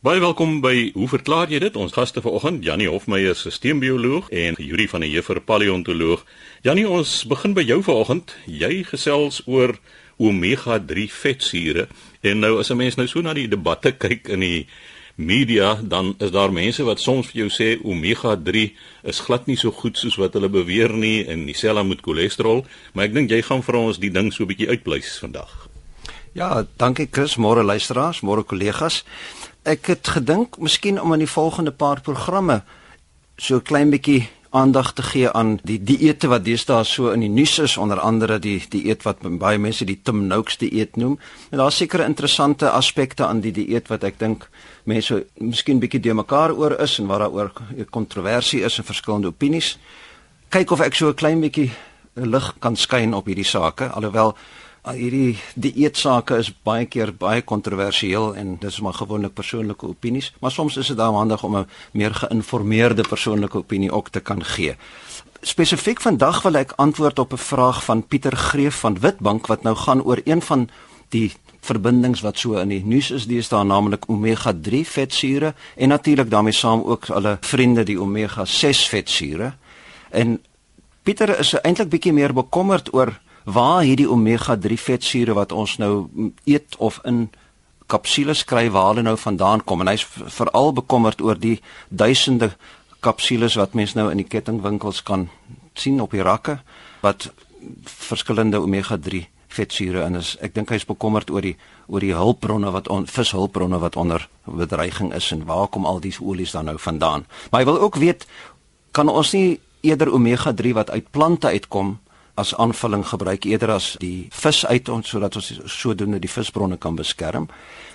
Baie welkom by Hoe verklaar jy dit? Ons gaste vanoggend, Janie Hofmeyer, sisteembioloog en Yuri van der Heever, paleontoloog. Janie, ons begin by jou vanoggend. Jy gesels oor omega-3 vetsure. En nou as 'n mens nou so na die debatte kyk in die media, dan is daar mense wat soms vir jou sê omega-3 is glad nie so goed soos wat hulle beweer nie en dieselfde met cholesterol, maar ek dink jy gaan vir ons die ding so 'n bietjie uitpleis vandag. Ja, dankie Chris, môre luisteraars, môre kollegas ek het gedink miskien om in die volgende paar programme so klein bietjie aandag te gee aan die dieete wat deesdae so in die nuus is onder andere die dieet wat baie mense die Tim Noakes dieet noem. En daar's sekere interessante aspekte aan die dieet wat ek dink mense miskien bietjie de mekaar oor is en waar daar oor kontroversie is en verskillende opinies. Kyk of ek so 'n klein bietjie lig kan skyn op hierdie sake alhoewel hierdie die eetsake is baie keer baie kontroversieel en dis maar gewoonlik persoonlike opinies, maar soms is dit dan handig om 'n meer geïnformeerde persoonlike opinie ook te kan gee. Spesifiek vandag wil ek antwoord op 'n vraag van Pieter Greef van Witbank wat nou gaan oor een van die verbindings wat so in die nuus is, dis daar naamlik omega-3 vetsure en natuurlik daarmee saam ook hulle vriende die omega-6 vetsure. En Pieter is eintlik bietjie meer bekommerd oor waar hierdie omega-3 vetsure wat ons nou eet of in kapsules kry waar hulle nou vandaan kom en hy's veral bekommerd oor die duisende kapsules wat mense nou in die kettingwinkels kan sien op die rakke wat verskillende omega-3 vetsure in is. Ek dink hy's bekommerd oor die oor die hulpbronne wat on, vishulpbronne wat onder bedreiging is en waar kom al die olies dan nou vandaan? Maar hy wil ook weet kan ons nie eerder omega-3 wat uit plante uitkom as aanvulling gebruik eerder as die vis uit ons sodat ons sodoende die visbronne kan beskerm.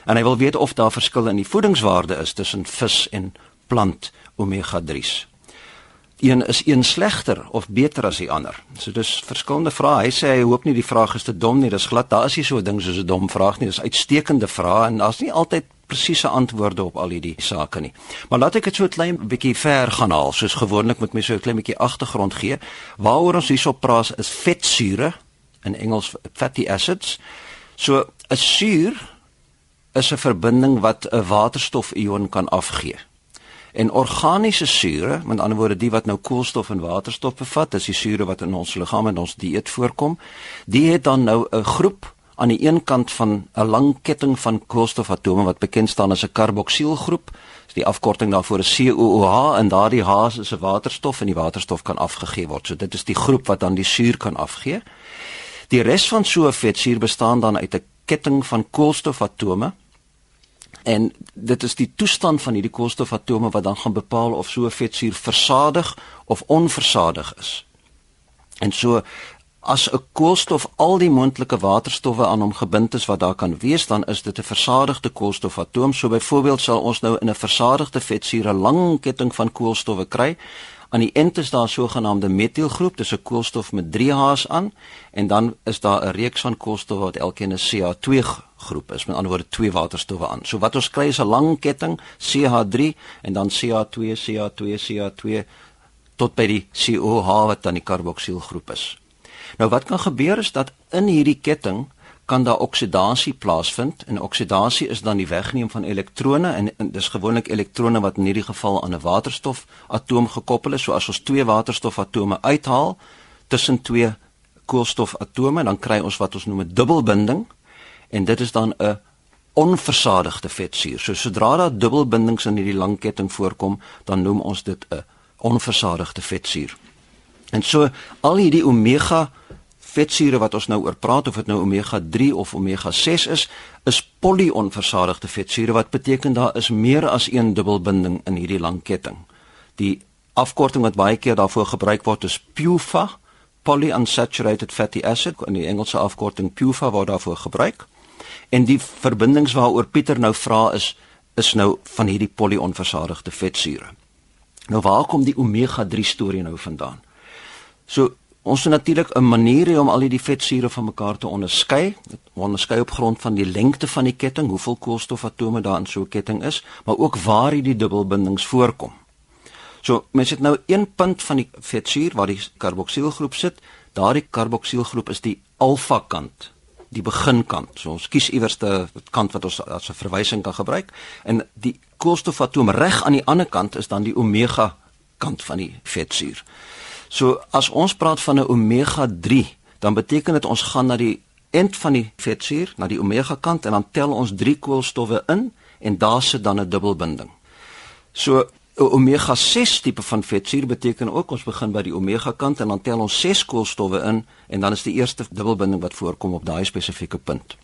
En hy wil weet of daar verskille in die voedingswaarde is tussen vis en plant omega-3s. Een is een slegter of beter as die ander. So dis verskillende vrae. Hy sê hy hoop nie die vraag is te dom nie. Dis glad daar is nie so 'n ding soos 'n dom vraag nie. Dis uitstekende vrae en daar's nie altyd presiese antwoorde op al hierdie sake nie. Maar laat ek dit so 'n klein bietjie ver gaan haal, soos gewoonlik met my so 'n klein bietjie agtergrond gee. Waaroor ons hierso praat is vetsure in Engels fatty acids. So 'n suur is 'n verbinding wat 'n waterstof-ion kan afgee. En organiese sure, met ander woorde die wat nou koolstof en waterstof bevat, dis die sure wat in ons liggaam en ons dieet voorkom, die het dan nou 'n groep aan die een kant van 'n lang ketting van koolstofatome wat bekend staan as 'n karboksielgroep. Dis die afkorting daarvoor is COOH en daardie H is 'n waterstof en die waterstof kan afgegee word. So dit is die groep wat dan die suur kan afgee. Die res van so 'n vetsuur bestaan dan uit 'n ketting van koolstofatome. En dit is die toestand van hierdie koolstofatome wat dan gaan bepaal of so 'n vetsuur versadig of onversadig is. En so as 'n koolstof al die moontlike waterstowwe aan hom gebind is wat daar kan wees, dan is dit 'n versadigde koolstofatoom. So byvoorbeeld sal ons nou in 'n versadigde vetsuur 'n lang ketting van koolstowwe kry. Aan die end is daar 'n sogenaamde metielgroep, dis 'n koolstof met 3 H's aan en dan is daar 'n reeks van koolstowwe wat elkeen 'n CH2 groep is, met ander woorde twee waterstowwe aan. So wat ons kry is 'n lang ketting CH3 en dan CH2 CH2 CH2 tot by die COH wat dan die karboksielgroep is. Nou wat kan gebeur is dat in hierdie ketting kan daar oksidasie plaasvind en oksidasie is dan die wegneem van elektrone en, en dis gewoonlik elektrone wat in hierdie geval aan 'n waterstofatoom gekoppel is. So as ons twee waterstofatome uithaal tussen twee koolstofatome dan kry ons wat ons noem 'n dubbelbinding en dit is dan 'n onversadigde vetsuur. So sodra daar dubbelbindings in hierdie lang ketting voorkom, dan noem ons dit 'n onversadigde vetsuur. En so al hierdie omega vetsure wat ons nou oor praat of dit nou omega 3 of omega 6 is, is polyonversadigde vetsure wat beteken daar is meer as een dubbelbinding in hierdie lang ketting. Die afkorting wat baie keer daarvoor gebruik word is PUFA, polyunsaturated fatty acid, in die Engelse afkorting PUFA word daarvoor gebruik. En die verbindings waaroor Pieter nou vra is is nou van hierdie polyonversadigde vetsure. Nou waar kom die omega 3 storie nou vandaan? So Ons het natuurlik 'n manier om al hierdie vetsure van mekaar te onderskei. Onderskei op grond van die lengte van die ketting, hoeveel koolstofatome daar in so 'n ketting is, maar ook waar hierdie dubbelbindings voorkom. So, mens het nou een punt van die vetsuur waar die karboksielgroep sit. Daardie karboksielgroep is die alfa kant, die beginkant. So ons kies iewers 'n kant wat ons as 'n verwysing kan gebruik en die koolstofatoom reg aan die ander kant is dan die omega kant van die vetsuur. So as ons praat van 'n omega 3, dan beteken dit ons gaan na die end van die vetsuur, na die omega kant en dan tel ons 3 koolstowwe in en daar sit dan 'n dubbelbinding. So omega 6 tipe van vetsuur beteken ook ons begin by die omega kant en dan tel ons 6 koolstowwe in en dan is die eerste dubbelbinding wat voorkom op daai spesifieke punt.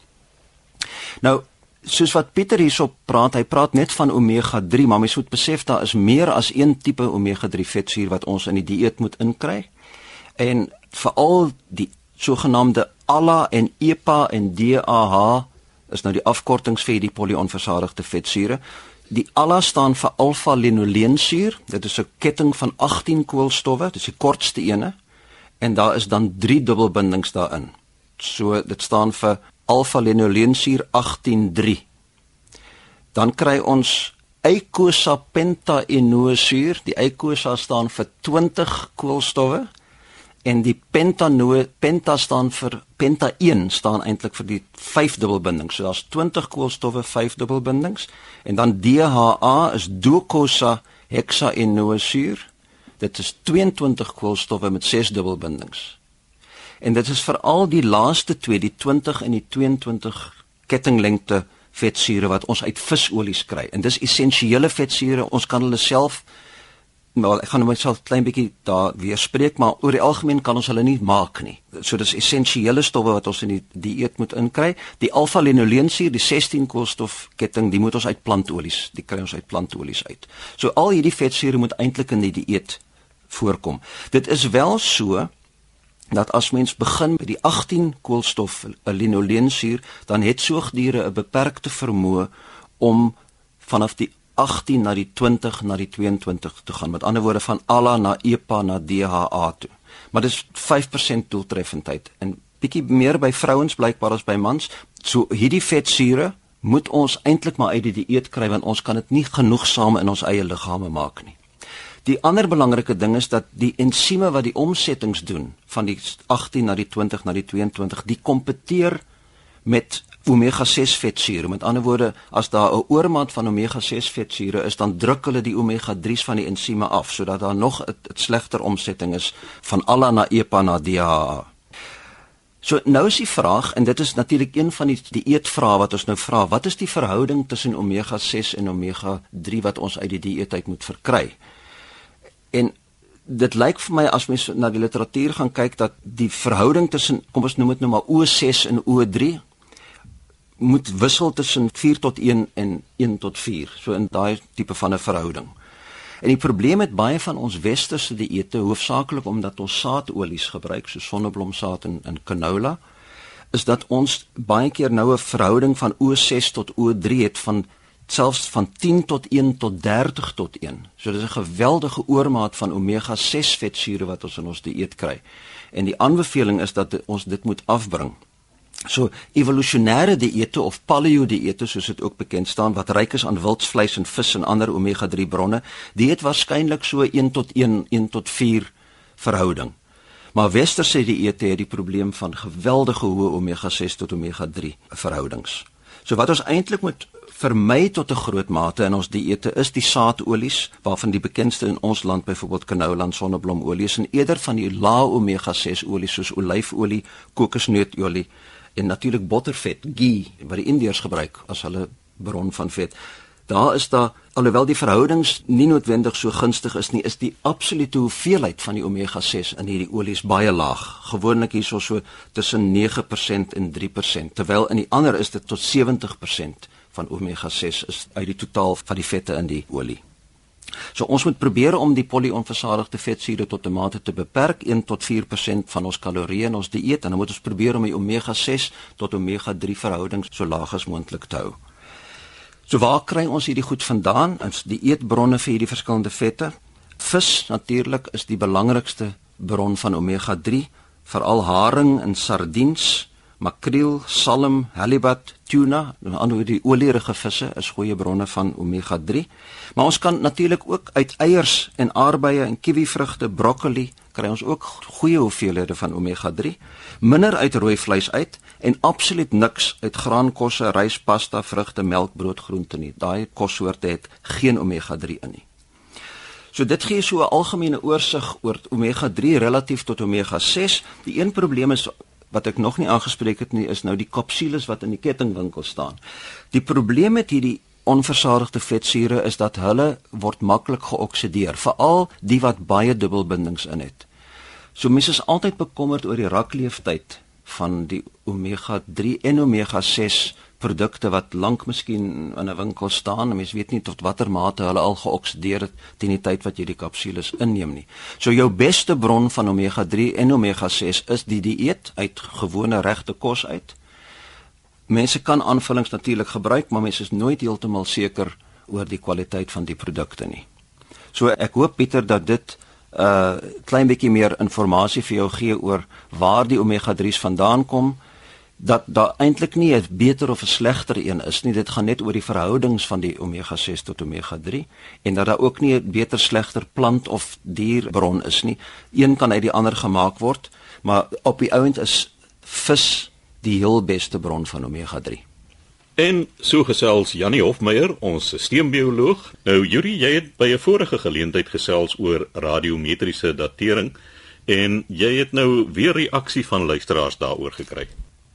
Nou soos wat Pieter hierso praat, hy praat net van omega 3, maar mens moet besef daar is meer as een tipe omega 3 vetsuur wat ons in die dieet moet inkry. En veral die sogenaamde ALA en EPA en DAH is nou die afkortings vir die polionversadigde vetsure. Die ALA staan vir alfa-linoleensuur. Dit is 'n ketting van 18 koolstowwe, dit is die kortste ene en daar is dan 3 dubbelbindings daarin. So dit staan vir alfa-linoleensuur 183. Dan kry ons eicosapentaenosuur. Die eicosa staan vir 20 koolstowwe en die pentanoe penta staan vir penta 1 staan eintlik vir die 5 dubbelbindings. So daar's 20 koolstowwe, 5 dubbelbindings en dan DHA is docosa hexaenosuur. Dit is 22 koolstowwe met 6 dubbelbindings. En dit is veral die laaste twee, die 20 en die 22 kettinglengte vetsure wat ons uit visolies kry. En dis essensiële vetsure. Ons kan hulle self maar ek gaan myself klein bietjie daar weer spreek maar oor die algemeen kan ons hulle nie maak nie. So dis essensiële stowwe wat ons in die dieet moet inkry. Die alfa-linoleensuur, die 16 koolstofketting, die moet ons uit plantolies, die kry ons uit plantolies uit. So al hierdie vetsure moet eintlik in die dieet voorkom. Dit is wel so dat as mens begin met die 18 koolstof linoleensuur, dan het soogdiere 'n beperkte vermoë om vanaf die 18 na die 20 na die 22 toe gaan. Met ander woorde van ALA na EPA na DHA toe. Maar dis 5% doeltreffendheid en bietjie meer by vrouens blykbaar as by mans. So hierdie vetsure moet ons eintlik maar uit die dieet kry want ons kan dit nie genoegsaam in ons eie liggame maak nie. Die ander belangrike ding is dat die ensieme wat die omsettings doen van die 18 na die 20 na die 22, die kompeteer met omega 6 vetsure. Met ander woorde, as daar 'n oormaat van omega 6 vetsure is, dan druk hulle die omega 3's van die ensieme af sodat daar nog 'n slegter omsetting is van ALA na EPA na DHA. So nou is die vraag en dit is natuurlik een van die die eetvrae wat ons nou vra, wat is die verhouding tussen omega 6 en omega 3 wat ons uit die dieet uit moet verkry? En dit lyk vir my as mens na die literatuur gaan kyk dat die verhouding tussen kom ons noem dit nou maar O6 en O3 moet wissel tussen 4 tot 1 en 1 tot 4, so in daai tipe van 'n verhouding. En die probleem met baie van ons westerse dieete, hoofsaaklik omdat ons saadolies gebruik, so sonneblomsaad en, en canola, is dat ons baie keer nou 'n verhouding van O6 tot O3 het van selfs van 10 tot 1 tot 30 tot 1. So dis 'n geweldige oormaat van omega 6 vetsure wat ons in ons dieet kry. En die aanbeveling is dat ons dit moet afbring. So evolusionêre dieete of paleo dieete soos dit ook bekend staan wat ryk is aan wildsvleis en vis en ander omega 3 bronne, dit het waarskynlik so 1 tot 1 1 tot 4 verhouding. Maar westerse dieete het die probleem van geweldige hoë omega 6 tot omega 3 verhoudings. So wat ons eintlik moet vermy tot 'n groot mate in ons dieete is die saadolies waarvan die bekendste in ons land byvoorbeeld canola en sonneblomolie is en eerder van die lae omega 6 olies soos olyfolie, kokosnootolie en natuurlik bottervet, ghee wat die Indiërs gebruik as hulle bron van vet. Daar is daar alhoewel die verhoudings nie noodwendig so gunstig is nie, is die absolute hoeveelheid van die omega 6 in hierdie olies baie laag. Gewoonlik hierso so tussen 9% en 3%, terwyl in die ander is dit tot 70% van omega 6 is uit die totaal van die vette in die olie. So ons moet probeer om die polionversadigde vetsure tot 'n mate te beperk, 1 tot 4% van ons kalorieë in ons dieet en dan moet ons probeer om die omega 6 tot omega 3 verhouding so laag as moontlik te hou. So waar kry ons hierdie goed vandaan? Ons die eetbronne vir hierdie verskillende vette. Vis natuurlik is die belangrikste bron van omega 3, veral haring en sardiens makreel, salm, halibut, tuna, en ander die olierige visse is goeie bronne van omega 3. Maar ons kan natuurlik ook uit eiers en aardbeie en kiwivrugte, broccoli, kry ons ook goeie hoeveelhede van omega 3, minder uit rooi vleis uit en absoluut niks uit graankosse, rys, pasta, vrugte, melk, brood, groente nie. Daai kossoorte het geen omega 3 in nie. So dit gee so 'n algemene oorsig oor omega 3 relatief tot omega 6. Die een probleem is wat ek nog nie aangespreek het nie is nou die kapsules wat in die kettingwinkel staan. Die probleem met hierdie onversadigde vetsure is dat hulle word maklik geoksideer, veral die wat baie dubbelbindings in het. So mense is altyd bekommerd oor die rakleeftyd van die omega 3 en omega 6 produkte wat lank miskien in 'n winkel staan. Mense weet nie tot watter mate hulle al geoksideer het teen die tyd wat jy die kapsules inneem nie. So jou beste bron van omega 3 en omega 6 is die dieet uit gewone regte kos uit. Mense kan aanvullings natuurlik gebruik, maar mense is nooit heeltemal seker oor die kwaliteit van die produkte nie. So ek hoop Pieter dat dit 'n uh, klein bietjie meer inligting vir jou gee oor waar die omega 3's vandaan kom dat daar eintlik nie 'n beter of 'n slegter een is nie dit gaan net oor die verhoudings van die omega 6 tot omega 3 en dat daar ook nie 'n beter slegter plant of dierbron is nie een kan uit die ander gemaak word maar op die ount is vis die heel beste bron van omega 3 En so gesels Jannie Hofmeyer, ons sisteembioloog. Nou Yuri, jy het by 'n vorige geleentheid gesels oor radiometriese datering en jy het nou weer reaksie van luisteraars daaroor gekry.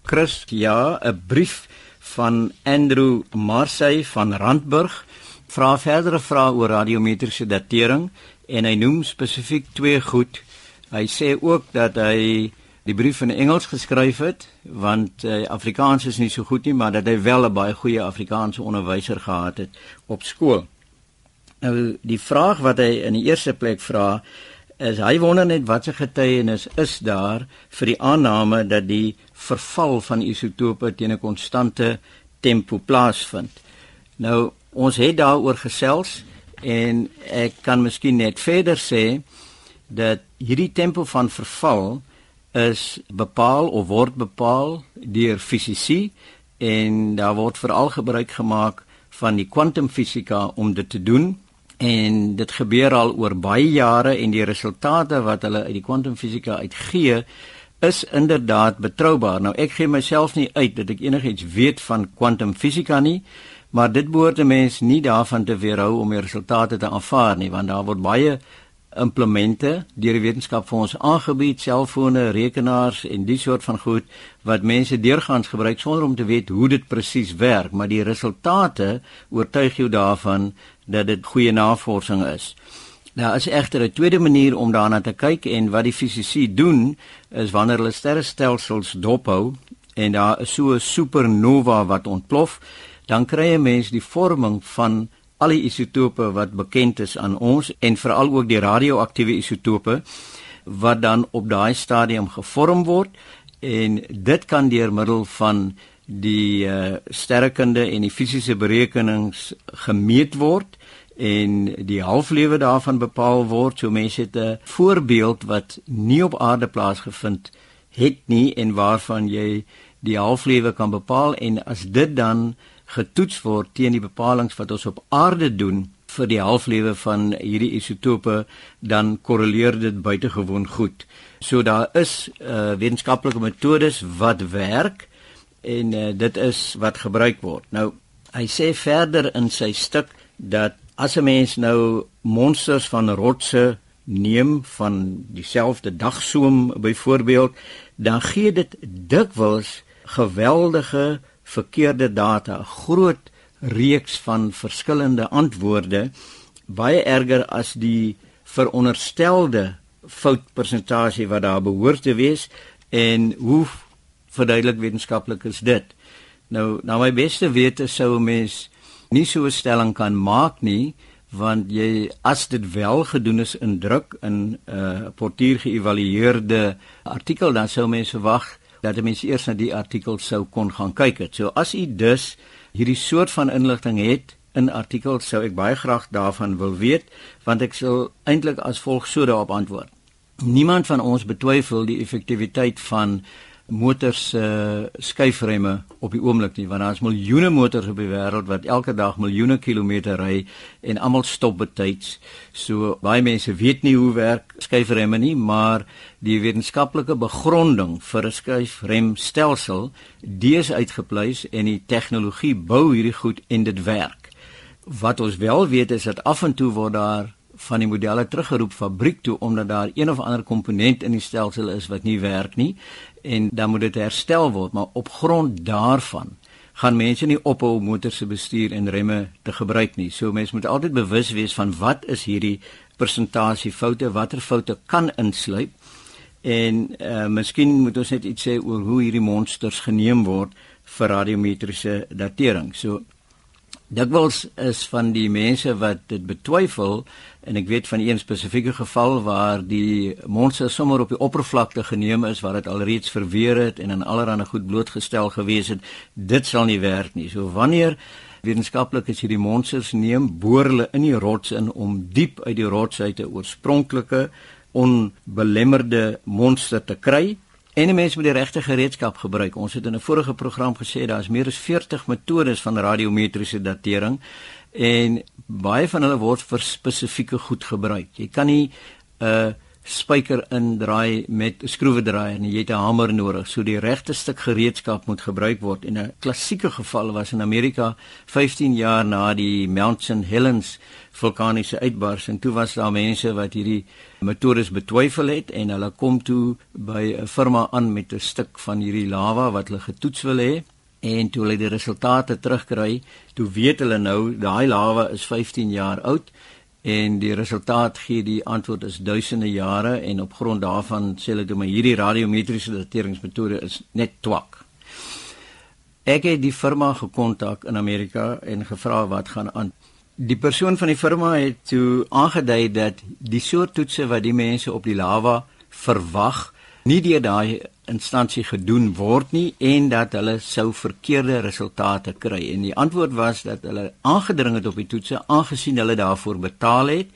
Chris, ja, 'n brief van Andrew Marsay van Randburg vra verdere vrae oor radiometriese datering en hy noem spesifiek twee goed. Hy sê ook dat hy die brief in Engels geskryf het want uh, Afrikaans is nie so goed nie maar dat hy wel 'n baie goeie Afrikaanse onderwyser gehad het op skool. Nou die vraag wat hy in die eerste plek vra is hy wonder net wat se getuienis is daar vir die aanname dat die verval van isotope teen 'n konstante tempo plaasvind. Nou ons het daaroor gesels en ek kan miskien net verder sê dat hierdie tempo van verval is bepaal of word bepaal deur fisici en daar word veral gebruik gemaak van die kwantumfisika om dit te doen en dit gebeur al oor baie jare en die resultate wat hulle uit die kwantumfisika uitgee is inderdaad betroubaar. Nou ek gee myself nie uit dat ek enigiets weet van kwantumfisika nie, maar dit behoort 'n mens nie daarvan te weerhou om die resultate te aanvaar nie, want daar word baie implemente deur die wetenskap vir ons aangebied, selfone, rekenaars en die soort van goed wat mense deurgangs gebruik sonder om te weet hoe dit presies werk, maar die resultate oortuig jou daarvan dat dit goeie navorsing is. Nou as egter 'n tweede manier om daarna te kyk en wat die fisici doen is wanneer hulle sterrestelsels dophou en daar is so 'n supernova wat ontplof, dan kry 'n mens die vorming van al die isotope wat bekend is aan ons en veral ook die radioaktiewe isotope wat dan op daai stadium gevorm word en dit kan deur middel van die uh, sterrekunde en die fisiese berekenings gemeet word en die halflewe daarvan bepaal word so mense het 'n voorbeeld wat nie op aarde plaasgevind het nie en waarvan jy die halflewe kan bepaal en as dit dan getoets word teen die bepalinge wat ons op aarde doen vir die halflewe van hierdie isotope dan korreleer dit buitengewoon goed. So daar is uh, wetenskaplike metodes wat werk en uh, dit is wat gebruik word. Nou hy sê verder in sy stuk dat as 'n mens nou monsters van rotse neem van dieselfde dagsoom byvoorbeeld dan gee dit dikwels geweldige verkeerde data, 'n groot reeks van verskillende antwoorde, baie erger as die veronderstelde foutpersentasie wat daar behoort te wees en hoe verduidelik wetenskaplik is dit? Nou, na my beste wete sou 'n mens nie so 'n stelling kan maak nie want jy as dit wel gedoen is in druk in 'n uh, portuier geëvalueerde artikel dan sou mense verwag dat mense eers na die artikel sou kon gaan kyk het. So as u dus hierdie soort van inligting het in artikels sou ek baie graag daarvan wil weet want ek sal eintlik as volg so daarop antwoord. Niemand van ons betwyfel die effektiwiteit van motors se uh, skuifremme op die oomblik nie want daar is miljoene motors op die wêreld wat elke dag miljoene kilometer ry en almal stop betyds. So baie mense weet nie hoe werk skuifremme nie, maar die wetenskaplike begronding vir 'n skuifremstelsel, dis uitgepleis en die tegnologie bou hierdie goed en dit werk. Wat ons wel weet is dat af en toe word daar van die modelle teruggeroep fabriek toe omdat daar een of ander komponent in die stelsel is wat nie werk nie en dan moet dit herstel word. Maar op grond daarvan gaan mense nie ophou motors se bestuur en remme te gebruik nie. So mense moet altyd bewus wees van wat is hierdie persentasie foute watter foute kan insluip. En uh, miskien moet ons net iets sê oor hoe hierdie monsters geneem word vir radiometriese datering. So Dikwels is van die mense wat dit betwyfel en ek weet van een spesifieke geval waar die monster sommer op die oppervlakte geneem is waar dit alreeds verweer het en in allerlei goed blootgestel gewees het, dit sal nie werk nie. So wanneer wetenskaplikes hierdie monsters neem, boor hulle in die rots in om diep uit die rots uit 'n oorspronklike onbelemmerde monster te kry En mense moet die regte gereedskap gebruik. Ons het in 'n vorige program gesê daar is meer as 40 metodes van radiometriese datering en baie van hulle word vir spesifieke goed gebruik. Jy kan nie 'n uh, spyker indraai met 'n skroewedraaier en jy het 'n hamer nodig. So die regte stuk gereedskap moet gebruik word. En 'n klassieke geval was in Amerika 15 jaar na die Mount St Helens vulkaniese uitbarsting. Toe was daar mense wat hierdie metodes betwyfel het en hulle kom toe by 'n firma aan met 'n stuk van hierdie lava wat hulle getoets wil hê en toe hulle die resultate terugkry, toe weet hulle nou daai lava is 15 jaar oud en die resultaat gee die antwoord is duisende jare en op grond daarvan sê hulle toe maar hierdie radiometriese dateringsmetode is net twak. Ek het die firma gekontak in Amerika en gevra wat gaan aan. Die persoon van die firma het toe aangedui dat die soort toetse wat die mense op die lava verwag nie deur daai instansie gedoen word nie en dat hulle sou verkeerde resultate kry. En die antwoord was dat hulle aangedring het op die toetse aangesien hulle daarvoor betaal het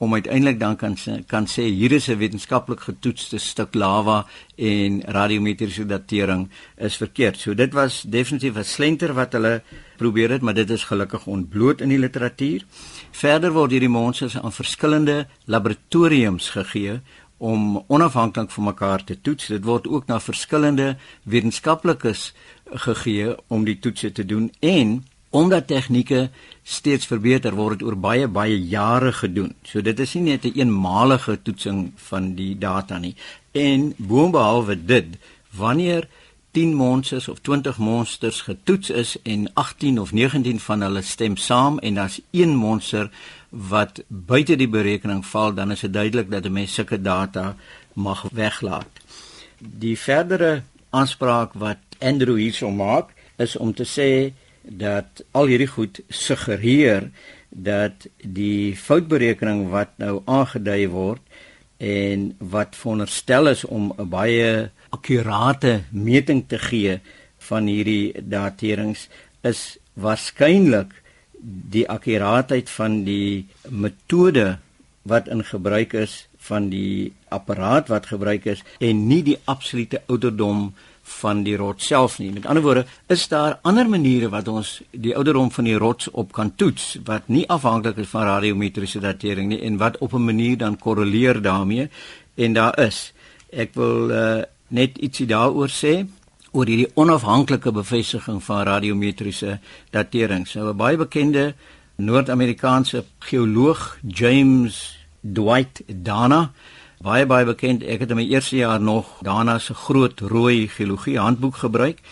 om uiteindelik dan kan kan sê hier is 'n wetenskaplik getoetste stuk lava en radiometriese datering is verkeerd. So dit was definitief 'n slenter wat hulle probeer het, maar dit is gelukkig ontbloot in die literatuur. Verder word hierdie monsters aan verskillende laboratoriums gegee om onafhanklik van mekaar te toets. Dit word ook na verskillende wetenskaplikes gegee om die toetse te doen en omdat tegnieke steeds verbeter word dit oor baie baie jare gedoen. So dit is nie net 'n een eenmalige toetsing van die data nie. En boonbehalwe dit, wanneer 10 monsters of 20 monsters getoets is en 18 of 19 van hulle stem saam en daar's een monster wat buite die berekening val, dan is dit duidelik dat 'n mens sulke data mag weglaat. Die verdere aanspraak wat Andrew hierso maak is om te sê dat al hierdie goed suggereer dat die foutberekening wat nou aangedui word en wat veronderstel is om 'n baie akkurate meting te gee van hierdie daterings is waarskynlik die akkuraatheid van die metode wat in gebruik is van die apparaat wat gebruik is en nie die absolute ouderdom van die rots self nie. Met ander woorde, is daar ander maniere wat ons die ouderdom van die rots op kan toets wat nie afhanklik is van radiometriese datering nie en wat op 'n manier dan korreleer daarmee en daar is. Ek wil uh, net ietsie daaroor sê oor hierdie onafhanklike bevestiging van radiometriese datering. So 'n baie bekende Noord-Amerikaanse geoloog James Dwight Dana baie baie bekend. Ek het in my eerste jaar nog Dana se groot rooi geologie handboek gebruik.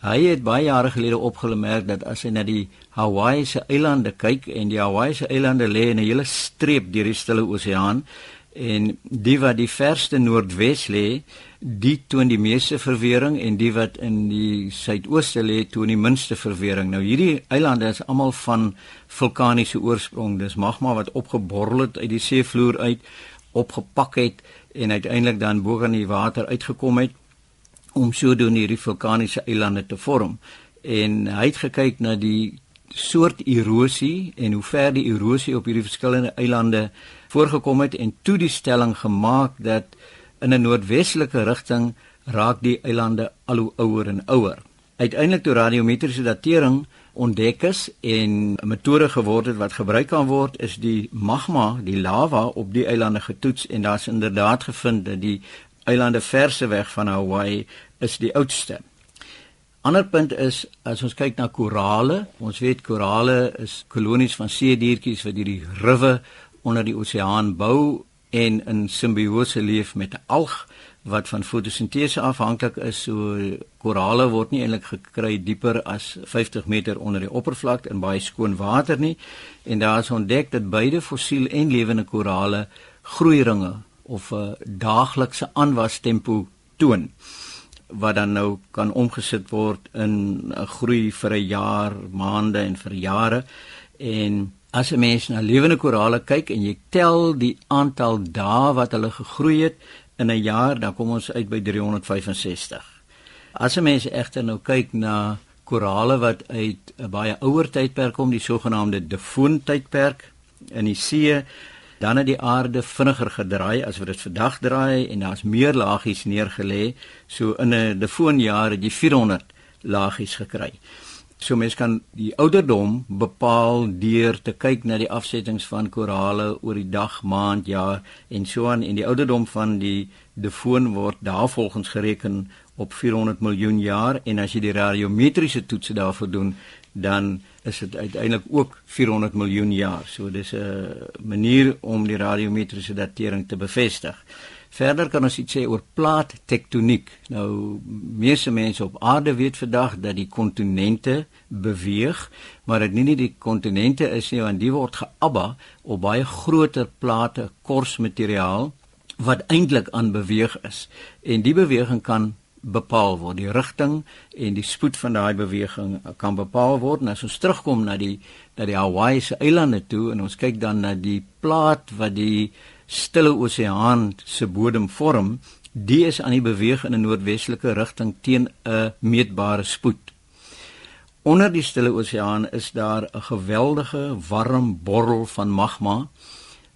Hy het baie jare gelede opgemerk dat as jy na die Hawaii se eilande kyk en die Hawaii se eilande lê in 'n hele streep deur die Stille Oseaan en die wat die verste noordwes lê, die toon die meeste verwering en die wat in die suidooste lê toon die minste verwering. Nou hierdie eilande is almal van vulkaniese oorsprong. Dis magma wat opgeborrel het uit die seevloer uit, opgepak het en uiteindelik dan bo aan die water uitgekom het om sodoende hierdie vulkaniese eilande te vorm. En hy het gekyk na die soort erosie en hoe ver die erosie op hierdie verskillende eilande voorgekom het en toe die stelling gemaak dat in 'n noordwestelike rigting raak die eilande al hoe ouer en ouer. Uiteindelik toe radiometriese datering ontdek is en 'n metode geword het wat gebruik kan word, is die magma, die lava op die eilande getoets en daar's inderdaad gevind dat die eilande verse weg van Hawaii is die oudste. Ander punt is as ons kyk na korale, ons weet korale is kolonies van see diertjies wat hierdie riwe onder die oseaan bou en in simbiose leef met 'n alg wat van fotosintese afhanklik is. So korale word nie eintlik gekry dieper as 50 meter onder die oppervlak in baie skoon water nie. En daar is ontdek dat beide fossiel en lewende korale groeiringe of 'n daaglikse aanwas tempo toon wat dan nou kan omgesit word in 'n groei vir 'n jaar, maande en vir jare. En as 'n mens na lewende korale kyk en jy tel die aantal dae wat hulle gegroei het in 'n jaar, dan kom ons uit by 365. As 'n mens egter nou kyk na korale wat uit 'n baie ouer tydperk kom, die sogenaamde Devon tydperk in die see, dan het die aarde vinniger gedraai as wat dit vandag draai en daar's meer lagies neergelê. So in 'n Devon jaar het jy 400 lagies gekry. So mens kan die ouderdom bepaal deur te kyk na die afsettings van korale oor die dag, maand, jaar en so aan en die ouderdom van die defoon word daarvolgens gereken op 400 miljoen jaar en as jy die radiometriese toetse daarvoor doen, dan is dit uiteindelik ook 400 miljoen jaar. So dis 'n manier om die radiometriese datering te bevestig. Verder kan ons iets sê oor plaattektoniek. Nou meeste mense op aarde weet vandag dat die kontinente beweeg, maar dit nie net die kontinente is nie, want die word geabba op baie groter plate korsmateriaal wat eintlik aan beweeg is. En die beweging kan bepaal word die rigting en die spoed van daai beweging kan bepaal word en as ons terugkom na die na die Hawaii se eilande toe en ons kyk dan na die plaat wat die stille oseaan se bodem vorm, die is aan die beweeg in 'n noordwestelike rigting teen 'n meetbare spoed. Onder die stille oseaan is daar 'n geweldige warm borrel van magma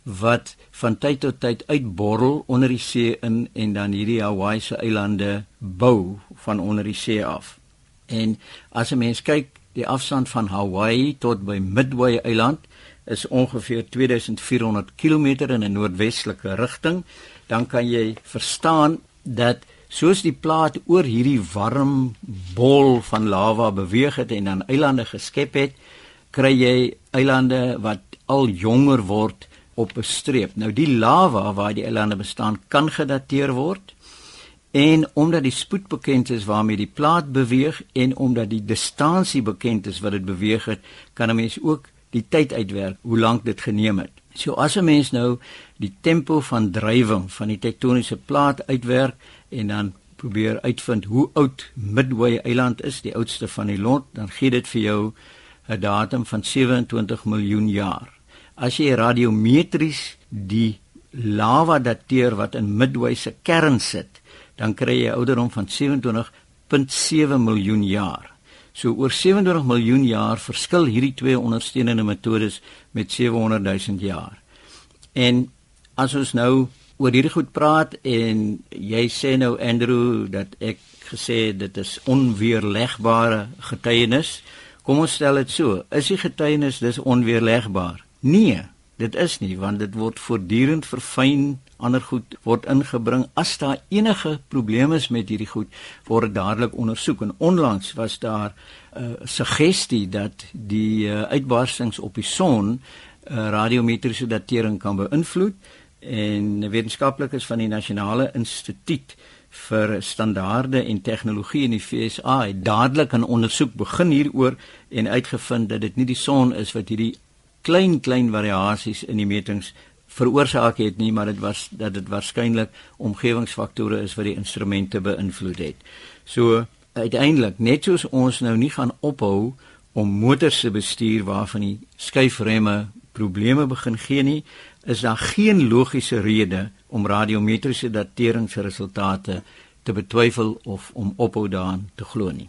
wat van tyd tot tyd uitborrel onder die see in en dan hierdie Hawaii se eilande bou van onder die see af. En as 'n mens kyk die afstand van Hawaii tot by Midway eiland is ongeveer 2400 km in 'n noordwestelike rigting, dan kan jy verstaan dat soos die plaat oor hierdie warm bol van lava beweeg het en dan eilande geskep het, kry jy eilande wat al jonger word op 'n streep. Nou die lava waar die eilande bestaan kan gedateer word. En omdat die spoed bekend is waarmee die plaat beweeg en omdat die distansie bekend is wat dit beweeg het, kan 'n mens ook die tyd uitwerk hoe lank dit geneem het. So as 'n mens nou die tempo van drywing van die tektoniese plaat uitwerk en dan probeer uitvind hoe oud Midway eiland is, die oudste van die lot, dan gee dit vir jou 'n datum van 27 miljoen jaar. As jy radiometries die lava dateer wat in Midway se kern sit, dan kry jy 'n ouderdom van 27.7 miljoen jaar. So oor 27 miljoen jaar verskil hierdie twee ondersteunende metodes met 700 000 jaar. En as ons nou oor hierdie goed praat en jy sê nou Andrew dat ek gesê dit is onweerlegbare getuienis, kom ons stel dit so, is die getuienis dis onweerlegbaar? Nee, dit is nie want dit word voortdurend verfyn ander goed word ingebring. As daar enige probleme is met hierdie goed word dit dadelik ondersoek. En onlangs was daar 'n uh, suggestie dat die uh, uitbarstings op die son uh, radiometriese datering kan beïnvloed en wetenskaplikes van die nasionale instituut vir standaarde en tegnologie in die FSA het dadelik 'n ondersoek begin hieroor en uitgevind dat dit nie die son is wat hierdie klein klein variasies in die metings veroorsaak het nie, maar dit was dat dit waarskynlik omgewingsfaktore is wat die instrumente beïnvloed het. So uiteindelik, net soos ons nou nie gaan ophou om motors te bestuur waarvan die skuifremme probleme begin gee nie, is daar geen logiese rede om radiometriese dateringsresultate te betwyfel of om ophou daaraan te glo nie.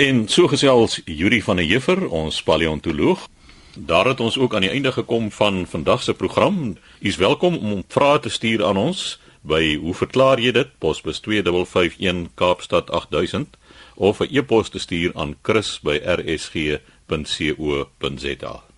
En so gesels Yuri van der Heever, ons paleontoloog. Daar het ons ook aan die einde gekom van vandag se program. U is welkom om vrae te stuur aan ons by hoe verklaar jy dit posbus 2551 Kaapstad 8000 of 'n e-pos te stuur aan chris@rsg.co.za.